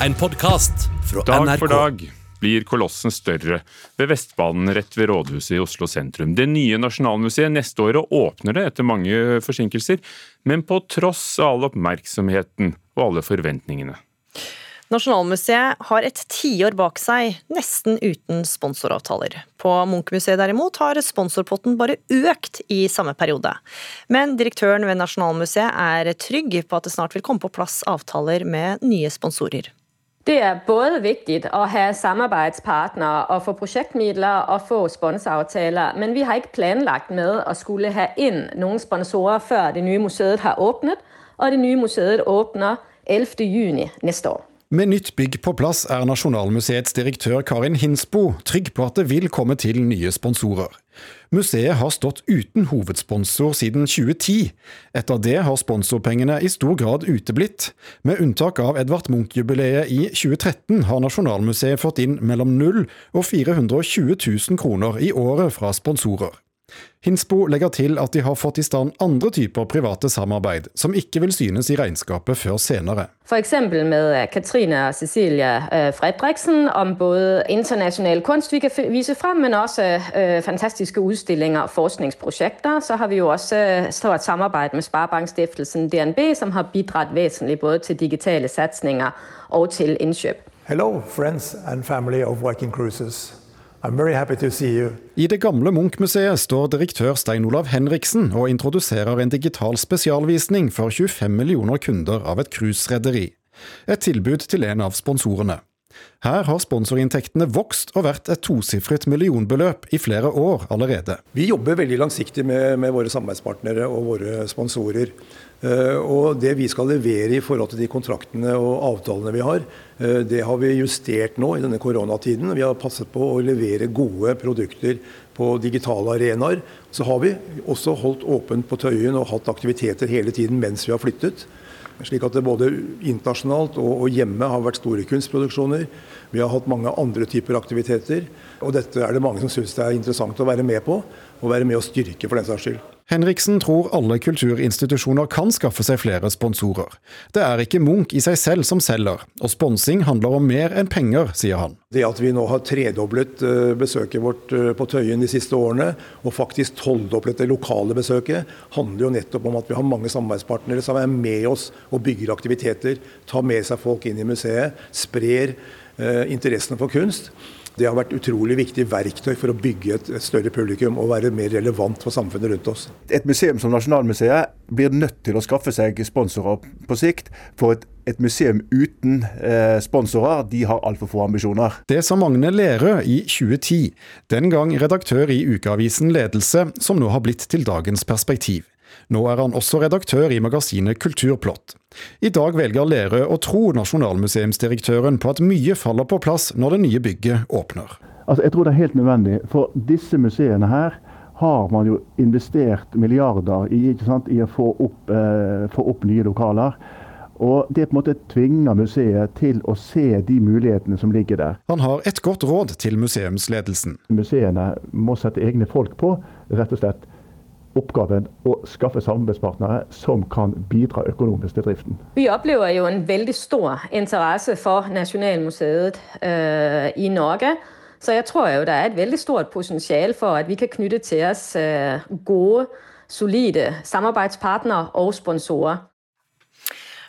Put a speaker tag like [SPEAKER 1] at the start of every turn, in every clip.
[SPEAKER 1] En podkast fra
[SPEAKER 2] Dag
[SPEAKER 1] NRK.
[SPEAKER 2] for dag blir kolossen større ved Vestbanen rett ved rådhuset i Oslo sentrum. Det nye Nasjonalmuseet neste år åpner det etter mange forsinkelser, men på tross av all oppmerksomheten og alle forventningene.
[SPEAKER 3] Nasjonalmuseet har et tiår bak seg, nesten uten sponsoravtaler. På Munchmuseet derimot har sponsorpotten bare økt i samme periode. Men direktøren ved Nasjonalmuseet er trygg på at det snart vil komme på plass avtaler med nye sponsorer.
[SPEAKER 4] Det er både viktig å ha samarbeidspartnere og få prosjektmidler og få sponsoravtaler, men vi har ikke planlagt med å skulle ha inn noen sponsorer, før det nye museet har åpnet, og det nye museet åpner 11. juni næste år.
[SPEAKER 5] Med nytt bygg på plass er Nasjonalmuseets direktør Karin Hinsbo trygg på at det vil komme til nye sponsorer. Museet har stått uten hovedsponsor siden 2010. Etter det har sponsorpengene i stor grad uteblitt. Med unntak av Edvard Munch-jubileet i 2013 har Nasjonalmuseet fått inn mellom 0 og 420 000 kroner i året fra sponsorer. Hinsbo legger til at de har fått i stand andre typer private samarbeid, som ikke vil synes i regnskapet før senere.
[SPEAKER 4] For eksempel med øh, Katrine og Cecilia øh, Fredriksen om både internasjonal kunst, vi kan vise frem, men også øh, fantastiske utstillinger og forskningsprosjekter. Så har vi jo også stort samarbeid med Sparebankstiftelsen DNB, som har bidratt vesentlig både til digitale satsninger og til innkjøp.
[SPEAKER 6] Hello, friends and family of Viking Cruises.
[SPEAKER 5] I det gamle Munch-museet står direktør Stein Olav Henriksen og introduserer en digital spesialvisning for 25 millioner kunder av et cruiserederi. Et tilbud til en av sponsorene. Her har sponsorinntektene vokst og vært et tosifret millionbeløp i flere år allerede.
[SPEAKER 6] Vi jobber veldig langsiktig med, med våre samarbeidspartnere og våre sponsorer. Eh, og det vi skal levere i forhold til de kontraktene og avtalene vi har, eh, det har vi justert nå i denne koronatiden. Vi har passet på å levere gode produkter på digitale arenaer. Så har vi også holdt åpent på Tøyen og hatt aktiviteter hele tiden mens vi har flyttet. Slik at det både internasjonalt og, hjemme har vært store kunstproduksjoner. Vi har hatt mange andre typer aktiviteter. Og dette er det mange som syns det er interessant å være med på, og være med å styrke for den saks skyld.
[SPEAKER 5] Henriksen tror alle kulturinstitusjoner kan skaffe seg flere sponsorer. Det er ikke Munch i seg selv som selger, og sponsing handler om mer enn penger, sier han.
[SPEAKER 6] Det at vi nå har tredoblet eh, besøket vårt eh, på Tøyen de siste årene, og faktisk tolvdoblet det lokale besøket, handler jo nettopp om at vi har mange samarbeidspartnere som er med oss og bygger aktiviteter, tar med seg folk inn i museet, sprer interessene for kunst. Det har vært utrolig viktig verktøy for å bygge et, et større publikum og være mer relevant for samfunnet rundt oss.
[SPEAKER 7] Et museum som Nasjonalmuseet blir nødt til å skaffe seg sponsorer på sikt. For et, et museum uten eh, sponsorer, de har altfor få ambisjoner.
[SPEAKER 5] Det sa Magne Lerøe i 2010, den gang redaktør i ukeavisen Ledelse, som nå har blitt til dagens perspektiv. Nå er han også redaktør i magasinet Kulturplott. I dag velger Lerøe å tro nasjonalmuseumsdirektøren på at mye faller på plass når det nye bygget åpner.
[SPEAKER 8] Altså, jeg tror det er helt nødvendig. For disse museene her har man jo investert milliarder i, i å få opp, eh, få opp nye lokaler. Og Det på en måte tvinger museet til å se de mulighetene som ligger der.
[SPEAKER 5] Han har et godt råd til museumsledelsen.
[SPEAKER 8] Museene må sette egne folk på rett og slett oppgaven å skaffe samarbeidspartnere som kan bidra økonomisk til driften.
[SPEAKER 4] Vi opplever jo en veldig stor interesse for Nasjonalmuseet øh, i Norge. Så jeg tror jo, det er et veldig stort potensial for, at vi kan knytte til oss øh, gode, solide samarbeidspartnere og sponsorer.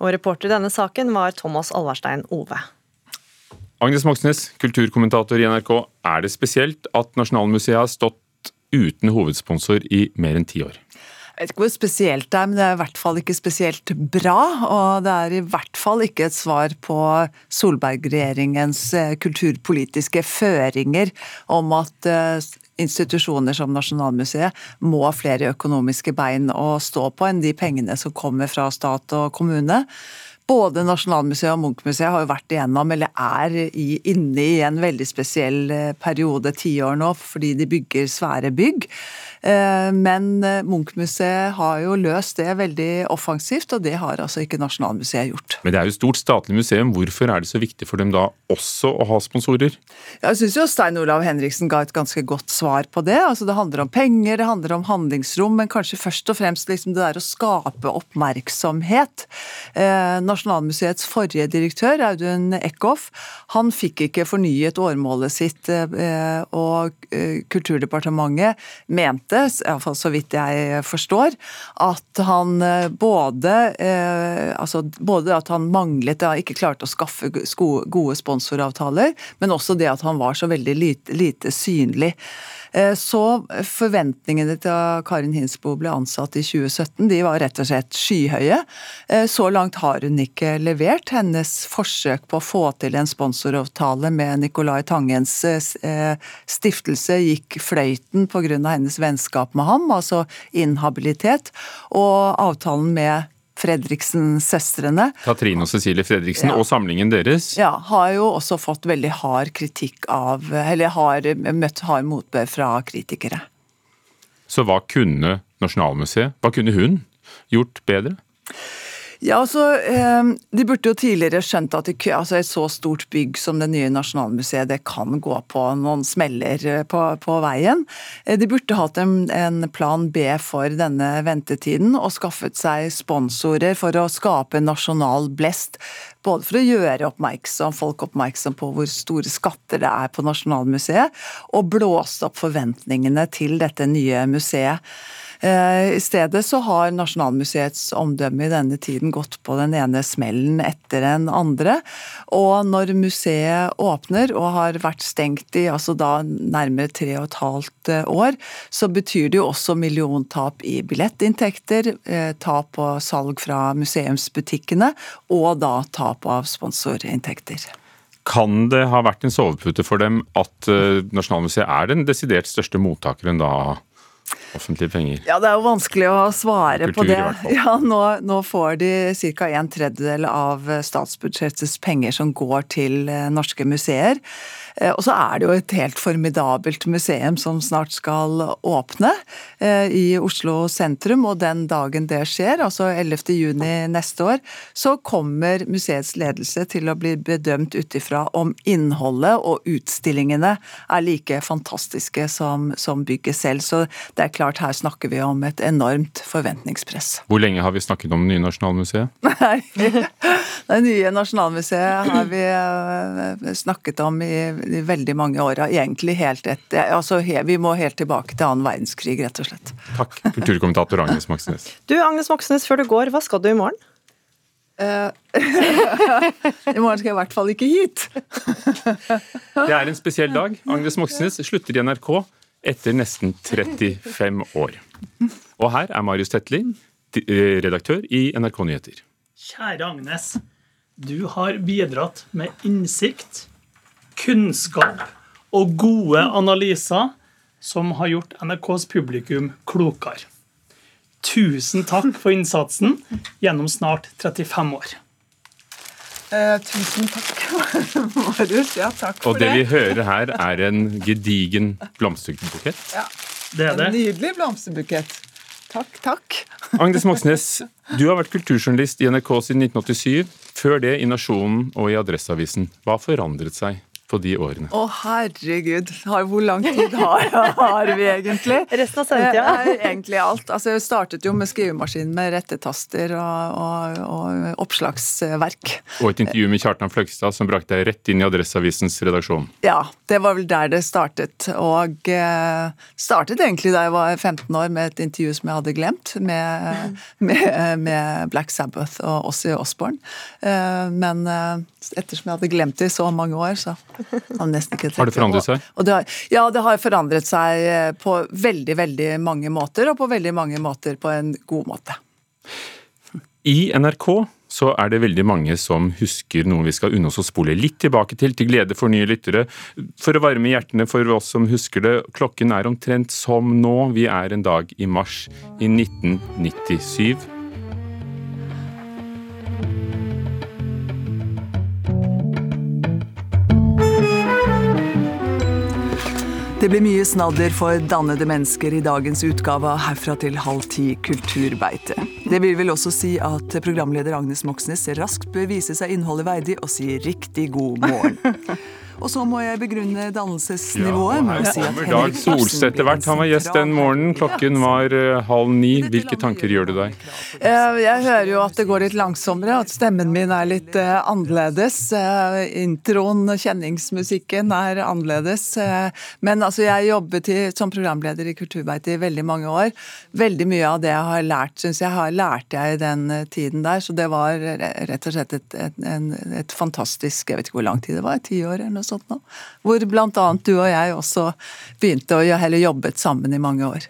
[SPEAKER 3] Og reporter i denne saken var Thomas Alvarstein Ove.
[SPEAKER 2] Agnes Moxnes, kulturkommentator i NRK. Er det spesielt at Nasjonalmuseet har stått uten hovedsponsor i mer enn ti år?
[SPEAKER 9] Jeg vet ikke hvor spesielt det er, men det er i hvert fall ikke spesielt bra. Og det er i hvert fall ikke et svar på Solberg-regjeringens eh, kulturpolitiske føringer om at eh, institusjoner som Nasjonalmuseet må ha flere økonomiske bein å stå på enn de pengene som kommer fra stat og kommune. Både Nasjonalmuseet og Munchmuseet har jo vært igjennom, eller er i, inne i en veldig spesiell eh, periode, tiår nå, fordi de bygger svære bygg. Eh, Men eh, Munchmuseet har jo løst det veldig offensivt, og det har altså ikke Nasjonalmuseet gjort.
[SPEAKER 2] Men det er jo et stort statlig museum. Hvorfor er det så viktig for dem da også å ha sponsorer?
[SPEAKER 9] Jeg syns jo Stein Olav Henriksen ga et ganske godt svar på det. Altså Det handler om penger, det handler om handlingsrom, men kanskje først og fremst liksom det der å skape oppmerksomhet. Eh, Nasjonalmuseets forrige direktør, Audun Eckhoff, han fikk ikke fornyet årmålet sitt, og Kulturdepartementet mente, iallfall så vidt jeg forstår, at han både altså både at han manglet, ikke klarte å skaffe gode sponsoravtaler, men også det at han var så veldig lite, lite synlig. Eh, så forventningene til Karin Hinsbo ble ansatt i 2017, de var rett og slett skyhøye. Eh, så langt har hun ikke levert. Hennes forsøk på å få til en sponsoravtale med Nicolai Tangens eh, stiftelse gikk fløyten pga. hennes vennskap med ham, altså inhabilitet. Og avtalen med Fredriksen-søstrene.
[SPEAKER 2] Katrine og Cecilie Fredriksen ja. og samlingen deres.
[SPEAKER 9] Ja, har jo også fått veldig hard kritikk av Eller har møtt hard motbør fra kritikere.
[SPEAKER 2] Så hva kunne Nasjonalmuseet, hva kunne hun gjort bedre?
[SPEAKER 9] Ja, altså, eh, De burde jo tidligere skjønt at det, altså et så stort bygg som det nye Nasjonalmuseet det kan gå på noen smeller eh, på, på veien. Eh, de burde hatt en, en, plan B for denne ventetiden og skaffet seg sponsorer for å skape nasjonal blest. Både for å gjøre oppmerksom, folk oppmerksom på hvor store skatter det er på Nasjonalmuseet, og blåse opp forventningene til dette nye museet. Eh, I stedet så har Nasjonalmuseets omdømme i denne tiden gått på den ene smellen etter den andre. Og når museet åpner og har vært stengt i altså da nærmere tre og et halvt eh, år, så betyr det jo også milliontap i billettinntekter, eh, tap på salg fra museumsbutikkene og da tap av sponsorinntekter.
[SPEAKER 2] Kan det ha vært en sovepute for dem at Nasjonalmuseet er den desidert største mottakeren da offentlige penger?
[SPEAKER 9] Ja, Det er jo vanskelig å svare Kultur, på det. Ja, nå, nå, får de ca. en tredjedel av statsbudsjettets penger som går til eh, norske museer. Eh, og så er det jo et helt formidabelt museum som snart skal åpne eh, i Oslo sentrum. Og den dagen det skjer, altså 11. juni neste år, så kommer museets ledelse til å bli bedømt ut ifra om innholdet og utstillingene er like fantastiske som, som bygget selv. Så det er klart, her snakker vi om et enormt forventningspress.
[SPEAKER 2] Hvor lenge har vi snakket om det nye Nasjonalmuseet?
[SPEAKER 9] Nei, det nye Nasjonalmuseet har vi eh, snakket om i veldig mange år. Egentlig helt altså, Vi må helt tilbake til annen verdenskrig, rett og slett.
[SPEAKER 2] Takk, kulturkommentator Agnes Moxnes.
[SPEAKER 3] Du, Agnes Moxnes, før du går, hva skal du i morgen?
[SPEAKER 9] Uh, I morgen skal jeg i hvert fall ikke hit.
[SPEAKER 2] det er en spesiell dag. Agnes Moxnes slutter i NRK etter nesten 35 år. Og her er Marius Tetli, eh, redaktør i NRK Nyheter.
[SPEAKER 1] Kjære Agnes. Du har bidratt med innsikt, kunnskap og gode analyser som har gjort NRKs publikum klokere. Tusen takk for innsatsen gjennom snart 35 år.
[SPEAKER 9] Eh, tusen takk, Marius. Ja, takk
[SPEAKER 2] for det. Og det vi hører her, er en gedigen blomsterbukett.
[SPEAKER 9] Ja, det er det. En nydelig blomsterbukett. Takk, takk.
[SPEAKER 2] Agnes Moxnes, du har vært kulturjournalist i NRK siden 1987. Før det i Nasjonen og i Adresseavisen. Hva forandret seg på de årene?
[SPEAKER 9] Å, herregud. Hvor lang tid har, har vi egentlig?
[SPEAKER 3] Resten av sendetida.
[SPEAKER 9] Egentlig alt. Altså, jeg startet jo med skrivemaskin med rettetaster og, og, og, oppslagsverk.
[SPEAKER 2] Og et intervju med Kjartan Fløgstad som brakte deg rett inn i Adresseavisens redaksjon.
[SPEAKER 9] Ja, det var vel der det startet. Og eh, startet egentlig da jeg var 15 år med et intervju som jeg hadde glemt, med, med, med Black Sabbath og Ossie Osborne. Eh, men eh, ettersom jeg hadde glemt det i så mange år, så
[SPEAKER 2] har det forandret seg?
[SPEAKER 9] Det har, ja, det har forandret seg eh, på veldig, veldig mange måter, og på veldig mange måter på en god måte.
[SPEAKER 2] I NRK så er det veldig mange som husker noe vi skal unne oss å spole litt tilbake til, til glede for nye lyttere. For å varme hjertene for oss som husker det, klokken er omtrent som nå. Vi er en dag i mars i 1997.
[SPEAKER 9] Det blir mye snadder for dannede mennesker i dagens utgave av Herfra til halv ti kulturbeite. Det vil vel også si at programleder Agnes Moxnes raskt bør vise seg innholdet verdig og si riktig god morgen. Og så må jeg begrunne
[SPEAKER 2] Ja,
[SPEAKER 9] dannelsesnivået. å
[SPEAKER 2] her kommer Dag
[SPEAKER 9] Ibsen etter
[SPEAKER 2] hvert. Han var gjest den morgenen. Klokken var eh, halv ni. Hvilke tanker gjør du deg?
[SPEAKER 9] Eh, Jeg hører jo at det går litt langsommere, at stemmen min er litt eh, annerledes. Introen, kjenningsmusikken er annerledes. Men altså, jeg jobbet i, som programleder i Kulturbeite i veldig mange år. Veldig mye av det jeg har lært, syns jeg har lært jeg i den tiden der. Så det var rett og slett et, et, et fantastisk Jeg vet ikke hvor lang tid det var, ti år eller noe sånt nå. Hvor blant annet du og jeg også begynte å gjøre- eller jobbet sammen i mange år.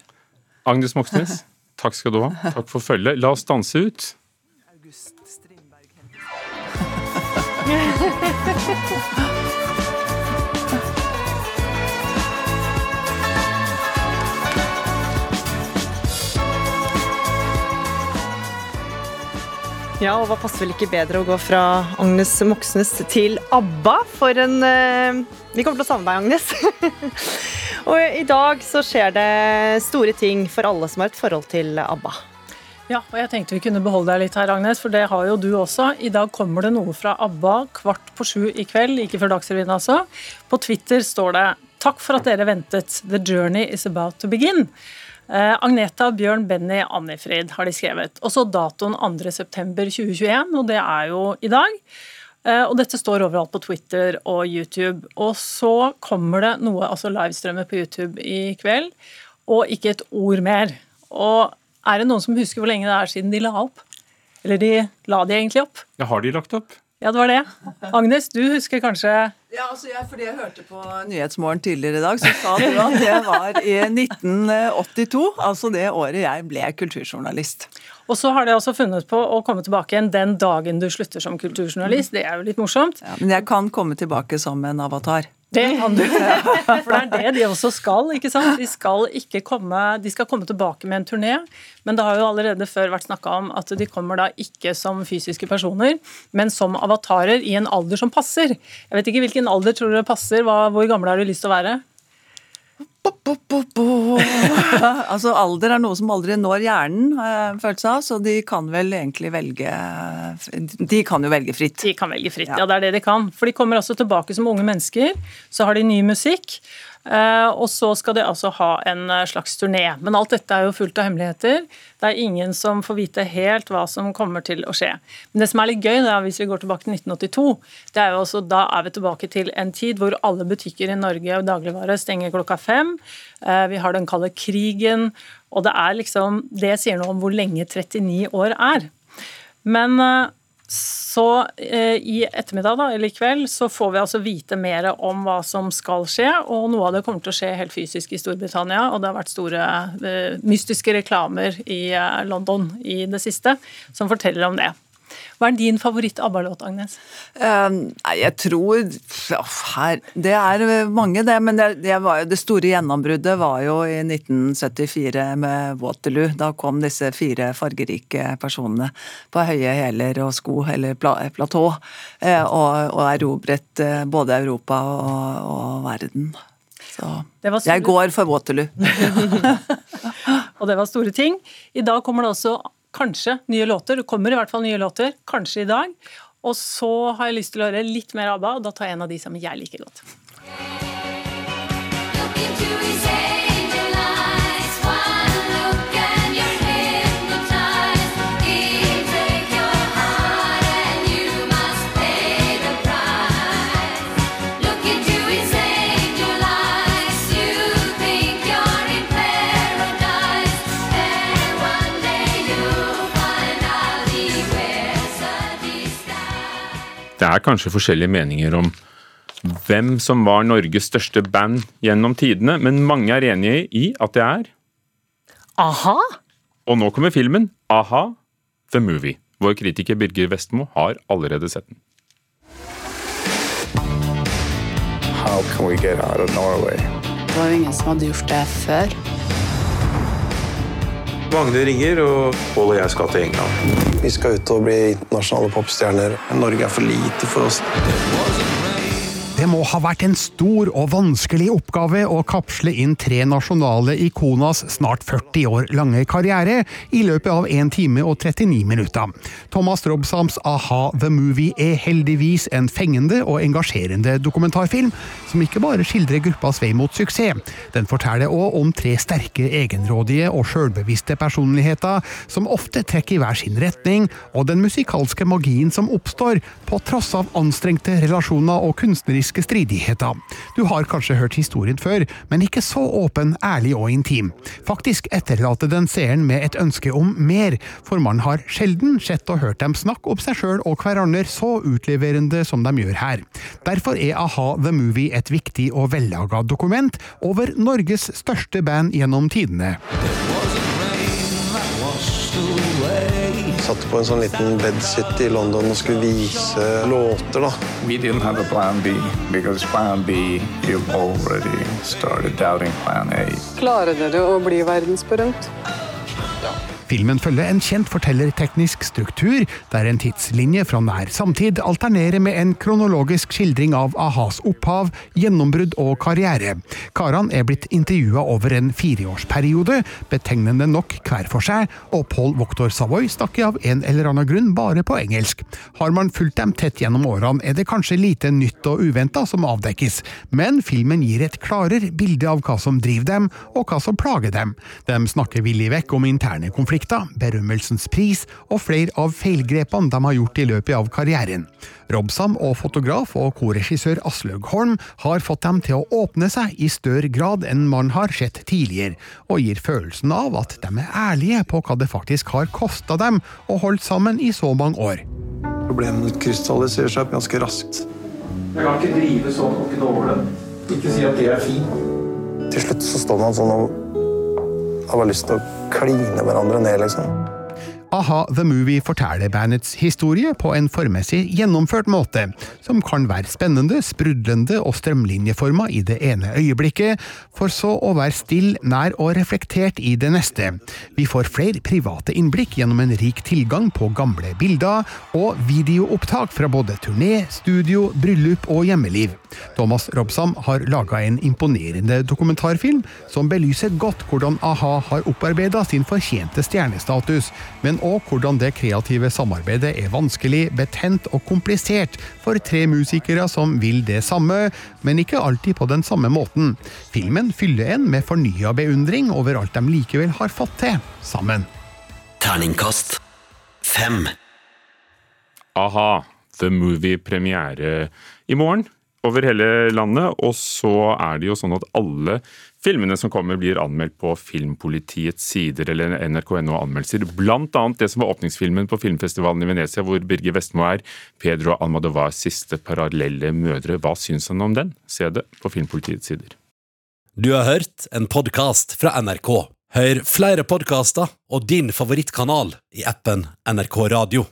[SPEAKER 2] Agnes Moxnes, takk skal du ha. Takk for følget. La oss danse ut.
[SPEAKER 3] Ja, og hva passer vel ikke bedre å gå fra Agnes Moxnes til ABBA for en eh, Vi kommer til å savne deg, Agnes. og i dag så skjer det store ting for alle som har et forhold til ABBA.
[SPEAKER 10] Ja, og jeg tenkte vi kunne beholde deg litt her, Agnes, for det har jo du også. I dag kommer det noe fra ABBA kvart på sju i kveld, like før Dagsrevyen altså. På Twitter står det 'Takk for at dere ventet. The journey is about to begin'. Eh, Agneta, Bjørn, Benny, Annifrid har de skrevet. Og så datoen 2.9.2021, og det er jo i dag. Eh, Og dette står overalt på Twitter og YouTube. Og så kommer det noe, altså livestreamet på YouTube i kveld, og ikke et ord mer. Og er det noen som husker hvor lenge det er siden de la opp? Eller de la de egentlig opp?
[SPEAKER 2] Ja, har de lagt opp?
[SPEAKER 10] Ja, det var det. Agnes, du husker kanskje
[SPEAKER 9] Ja, altså jeg, fordi jeg hørte på Nyhetsmorgen tidligere i dag, så sa du at det var i 1982, altså det året jeg ble kulturjournalist.
[SPEAKER 10] Og så har de altså funnet på å komme tilbake igjen den dagen du slutter som kulturjournalist. Det er jo litt morsomt.
[SPEAKER 9] Ja, men jeg kan komme tilbake som en avatar.
[SPEAKER 10] Det kan du. For det er det de også skal. ikke sant? De skal, ikke komme, de skal komme tilbake med en turné, men det har jo allerede før vært snakka om at de kommer da ikke som fysiske personer, men som avatarer i en alder som passer. Jeg vet ikke hvilken alder tror du passer. Hvor gammel har du lyst til å være?
[SPEAKER 9] Bo, bo, bo, bo. altså Alder er noe som aldri når hjernen, har jeg en følelse av, så de kan vel egentlig velge De kan jo velge fritt.
[SPEAKER 10] De kan velge fritt, ja. det er det de kan. For de kommer altså tilbake som unge mennesker. Så har de ny musikk. Eh, Og så skal de altså ha en eh, slags turné. Men alt dette er jo fullt av hemmeligheter. Det er ingen som får vite helt hva som kommer til å skje. Men det som er litt gøy, da, hvis vi går tilbake til 1982, det er jo også, da er vi tilbake til en tid hvor alle butikker i Norge og dagligvare stenger klokka fem. Eh, Vi har den kalde krigen. Og det er liksom Det sier noe om hvor lenge 39 år er. Men så eh, i ettermiddag da, eller i kveld så får vi altså vite mer om hva som skal skje, og noe av det kommer til å skje helt fysisk i Storbritannia. Og det har vært store eh, mystiske reklamer i eh, London i det siste som forteller om det. Hva er din favoritt-ABBA-låt, Agnes?
[SPEAKER 9] Eh, jeg tror her, Det er mange, det. Men det, det, var, det store gjennombruddet var jo i 1974 med Waterloo. Da kom disse fire fargerike personene på høye hæler og sko, eller pla, platå, eh, og, og erobret eh, både Europa og, og verden. Så jeg går for Waterloo.
[SPEAKER 10] Og det var store ting. I dag kommer det også kanskje nye låter. Det kommer i hvert fall nye låter. Kanskje i dag. Og så har jeg lyst til å høre litt mer ABBA, og da tar jeg en av de som jeg liker godt.
[SPEAKER 2] Det er kanskje forskjellige meninger om hvem som var Norges største band gjennom tidene, men mange er enige i at det er
[SPEAKER 3] Aha!
[SPEAKER 2] Og nå kommer filmen Aha, The Movie. Vår kritiker Birger Vestmo har allerede sett den.
[SPEAKER 11] How can we get out of Norway?
[SPEAKER 12] Det var jo ingen som hadde gjort det før.
[SPEAKER 11] Magne ringer, og Pål og jeg skal til England.
[SPEAKER 13] Vi skal ut og bli internasjonale popstjerner. Norge er for lite for oss. Må ha vært en stor og vanskelig oppgave å kapsle inn tre nasjonale ikonas snart 40 år lange karriere i løpet av 1 time og 39 minutter. Thomas Robsams A-ha The Movie er heldigvis en fengende og engasjerende dokumentarfilm, som ikke bare skildrer gruppas vei mot suksess. Den forteller òg om tre sterke, egenrådige og sjølbevisste personligheter som ofte trekker i hver sin retning, og den musikalske magien som oppstår på tross av anstrengte relasjoner og kunstneriske politiske stridigheter. Du har kanskje hørt historien før, men ikke så åpen, ærlig og intim. Faktisk etterlater den seeren med et ønske om mer, for man har sjelden sett og hørt dem snakke om seg sjøl og hverandre så utleverende som de gjør her. Derfor er A-ha The Movie et viktig og vellaga dokument over Norges største band gjennom tidene.
[SPEAKER 11] Satt på en sånn liten bedsit i London og skulle vise låter, da.
[SPEAKER 14] We didn't have a plan B, because plan B, you've already started doubting plan A.
[SPEAKER 15] Klarer dere å bli verdensberømt?
[SPEAKER 13] Filmen følger en kjent fortellerteknisk struktur, der en tidslinje fra nær samtid alternerer med en kronologisk skildring av a-has opphav, gjennombrudd og karriere. Karene er blitt intervjua over en fireårsperiode, betegnende nok hver for seg, og Paul Voktor Savoy stakk av en eller annen grunn bare på engelsk. Har man fulgt dem tett gjennom årene, er det kanskje lite nytt og uventa som avdekkes, men filmen gir et klarere bilde av hva som driver dem, og hva som plager dem. De snakker villig vekk om interne konflikter konflikter, berømmelsens pris og flere av feilgrepene de har gjort i løpet av karrieren. Robsam og fotograf og korregissør Aslaug Holm har fått dem til å åpne seg i større grad enn man har sett tidligere, og gir følelsen av at de er ærlige på hva det faktisk har kosta dem å holde sammen i så mange år.
[SPEAKER 11] Problemene krystalliserer seg opp ganske raskt.
[SPEAKER 16] Jeg kan ikke drive sånn og gnåle. Ikke si at det er fint.
[SPEAKER 11] Til slutt så står man sånn og har bare lyst til å kline hverandre ned, liksom.
[SPEAKER 13] A-ha The Movie forteller bandets historie på en formessig gjennomført måte, som kan være spennende, sprudlende og strømlinjeforma i det ene øyeblikket, for så å være still, nær og reflektert i det neste. Vi får flere private innblikk gjennom en rik tilgang på gamle bilder og videoopptak fra både turné, studio, bryllup og hjemmeliv. Thomas Robsam har laga en imponerende dokumentarfilm som belyser godt hvordan a-ha har opparbeida sin fortjente stjernestatus, men òg hvordan det kreative samarbeidet er vanskelig, betent og komplisert for tre musikere som vil det samme, men ikke alltid på den samme måten. Filmen fyller en med fornya beundring over alt de likevel har fått til, sammen.
[SPEAKER 17] Terningkast fem.
[SPEAKER 2] A-ha, The Movie premiere i morgen over hele landet. Og så er det jo sånn at alle filmene som kommer, blir anmeldt på Filmpolitiets sider eller nrk.no anmeldelser. Blant annet det som var åpningsfilmen på filmfestivalen i Venezia, hvor Birger Vestmo er Pedro Almadovars siste parallelle mødre. Hva syns han om den? Se det på Filmpolitiets sider.
[SPEAKER 17] Du har hørt en podkast fra NRK. Hør flere podkaster og din favorittkanal i appen NRK Radio.